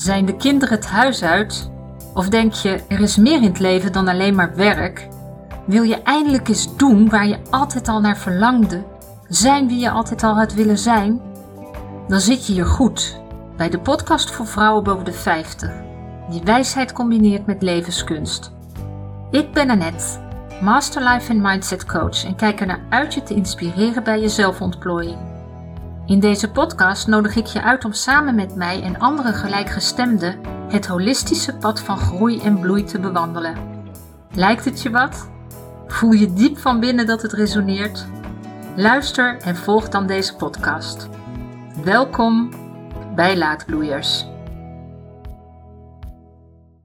Zijn de kinderen het huis uit? Of denk je, er is meer in het leven dan alleen maar werk? Wil je eindelijk eens doen waar je altijd al naar verlangde? Zijn wie je altijd al had willen zijn? Dan zit je hier goed bij de podcast voor vrouwen boven de 50, die wijsheid combineert met levenskunst. Ik ben Annette, Master Life and Mindset Coach en kijk er naar uit je te inspireren bij je zelfontplooiing. In deze podcast nodig ik je uit om samen met mij en andere gelijkgestemden het holistische pad van groei en bloei te bewandelen. Lijkt het je wat? Voel je diep van binnen dat het resoneert? Luister en volg dan deze podcast. Welkom bij Laatbloeiers.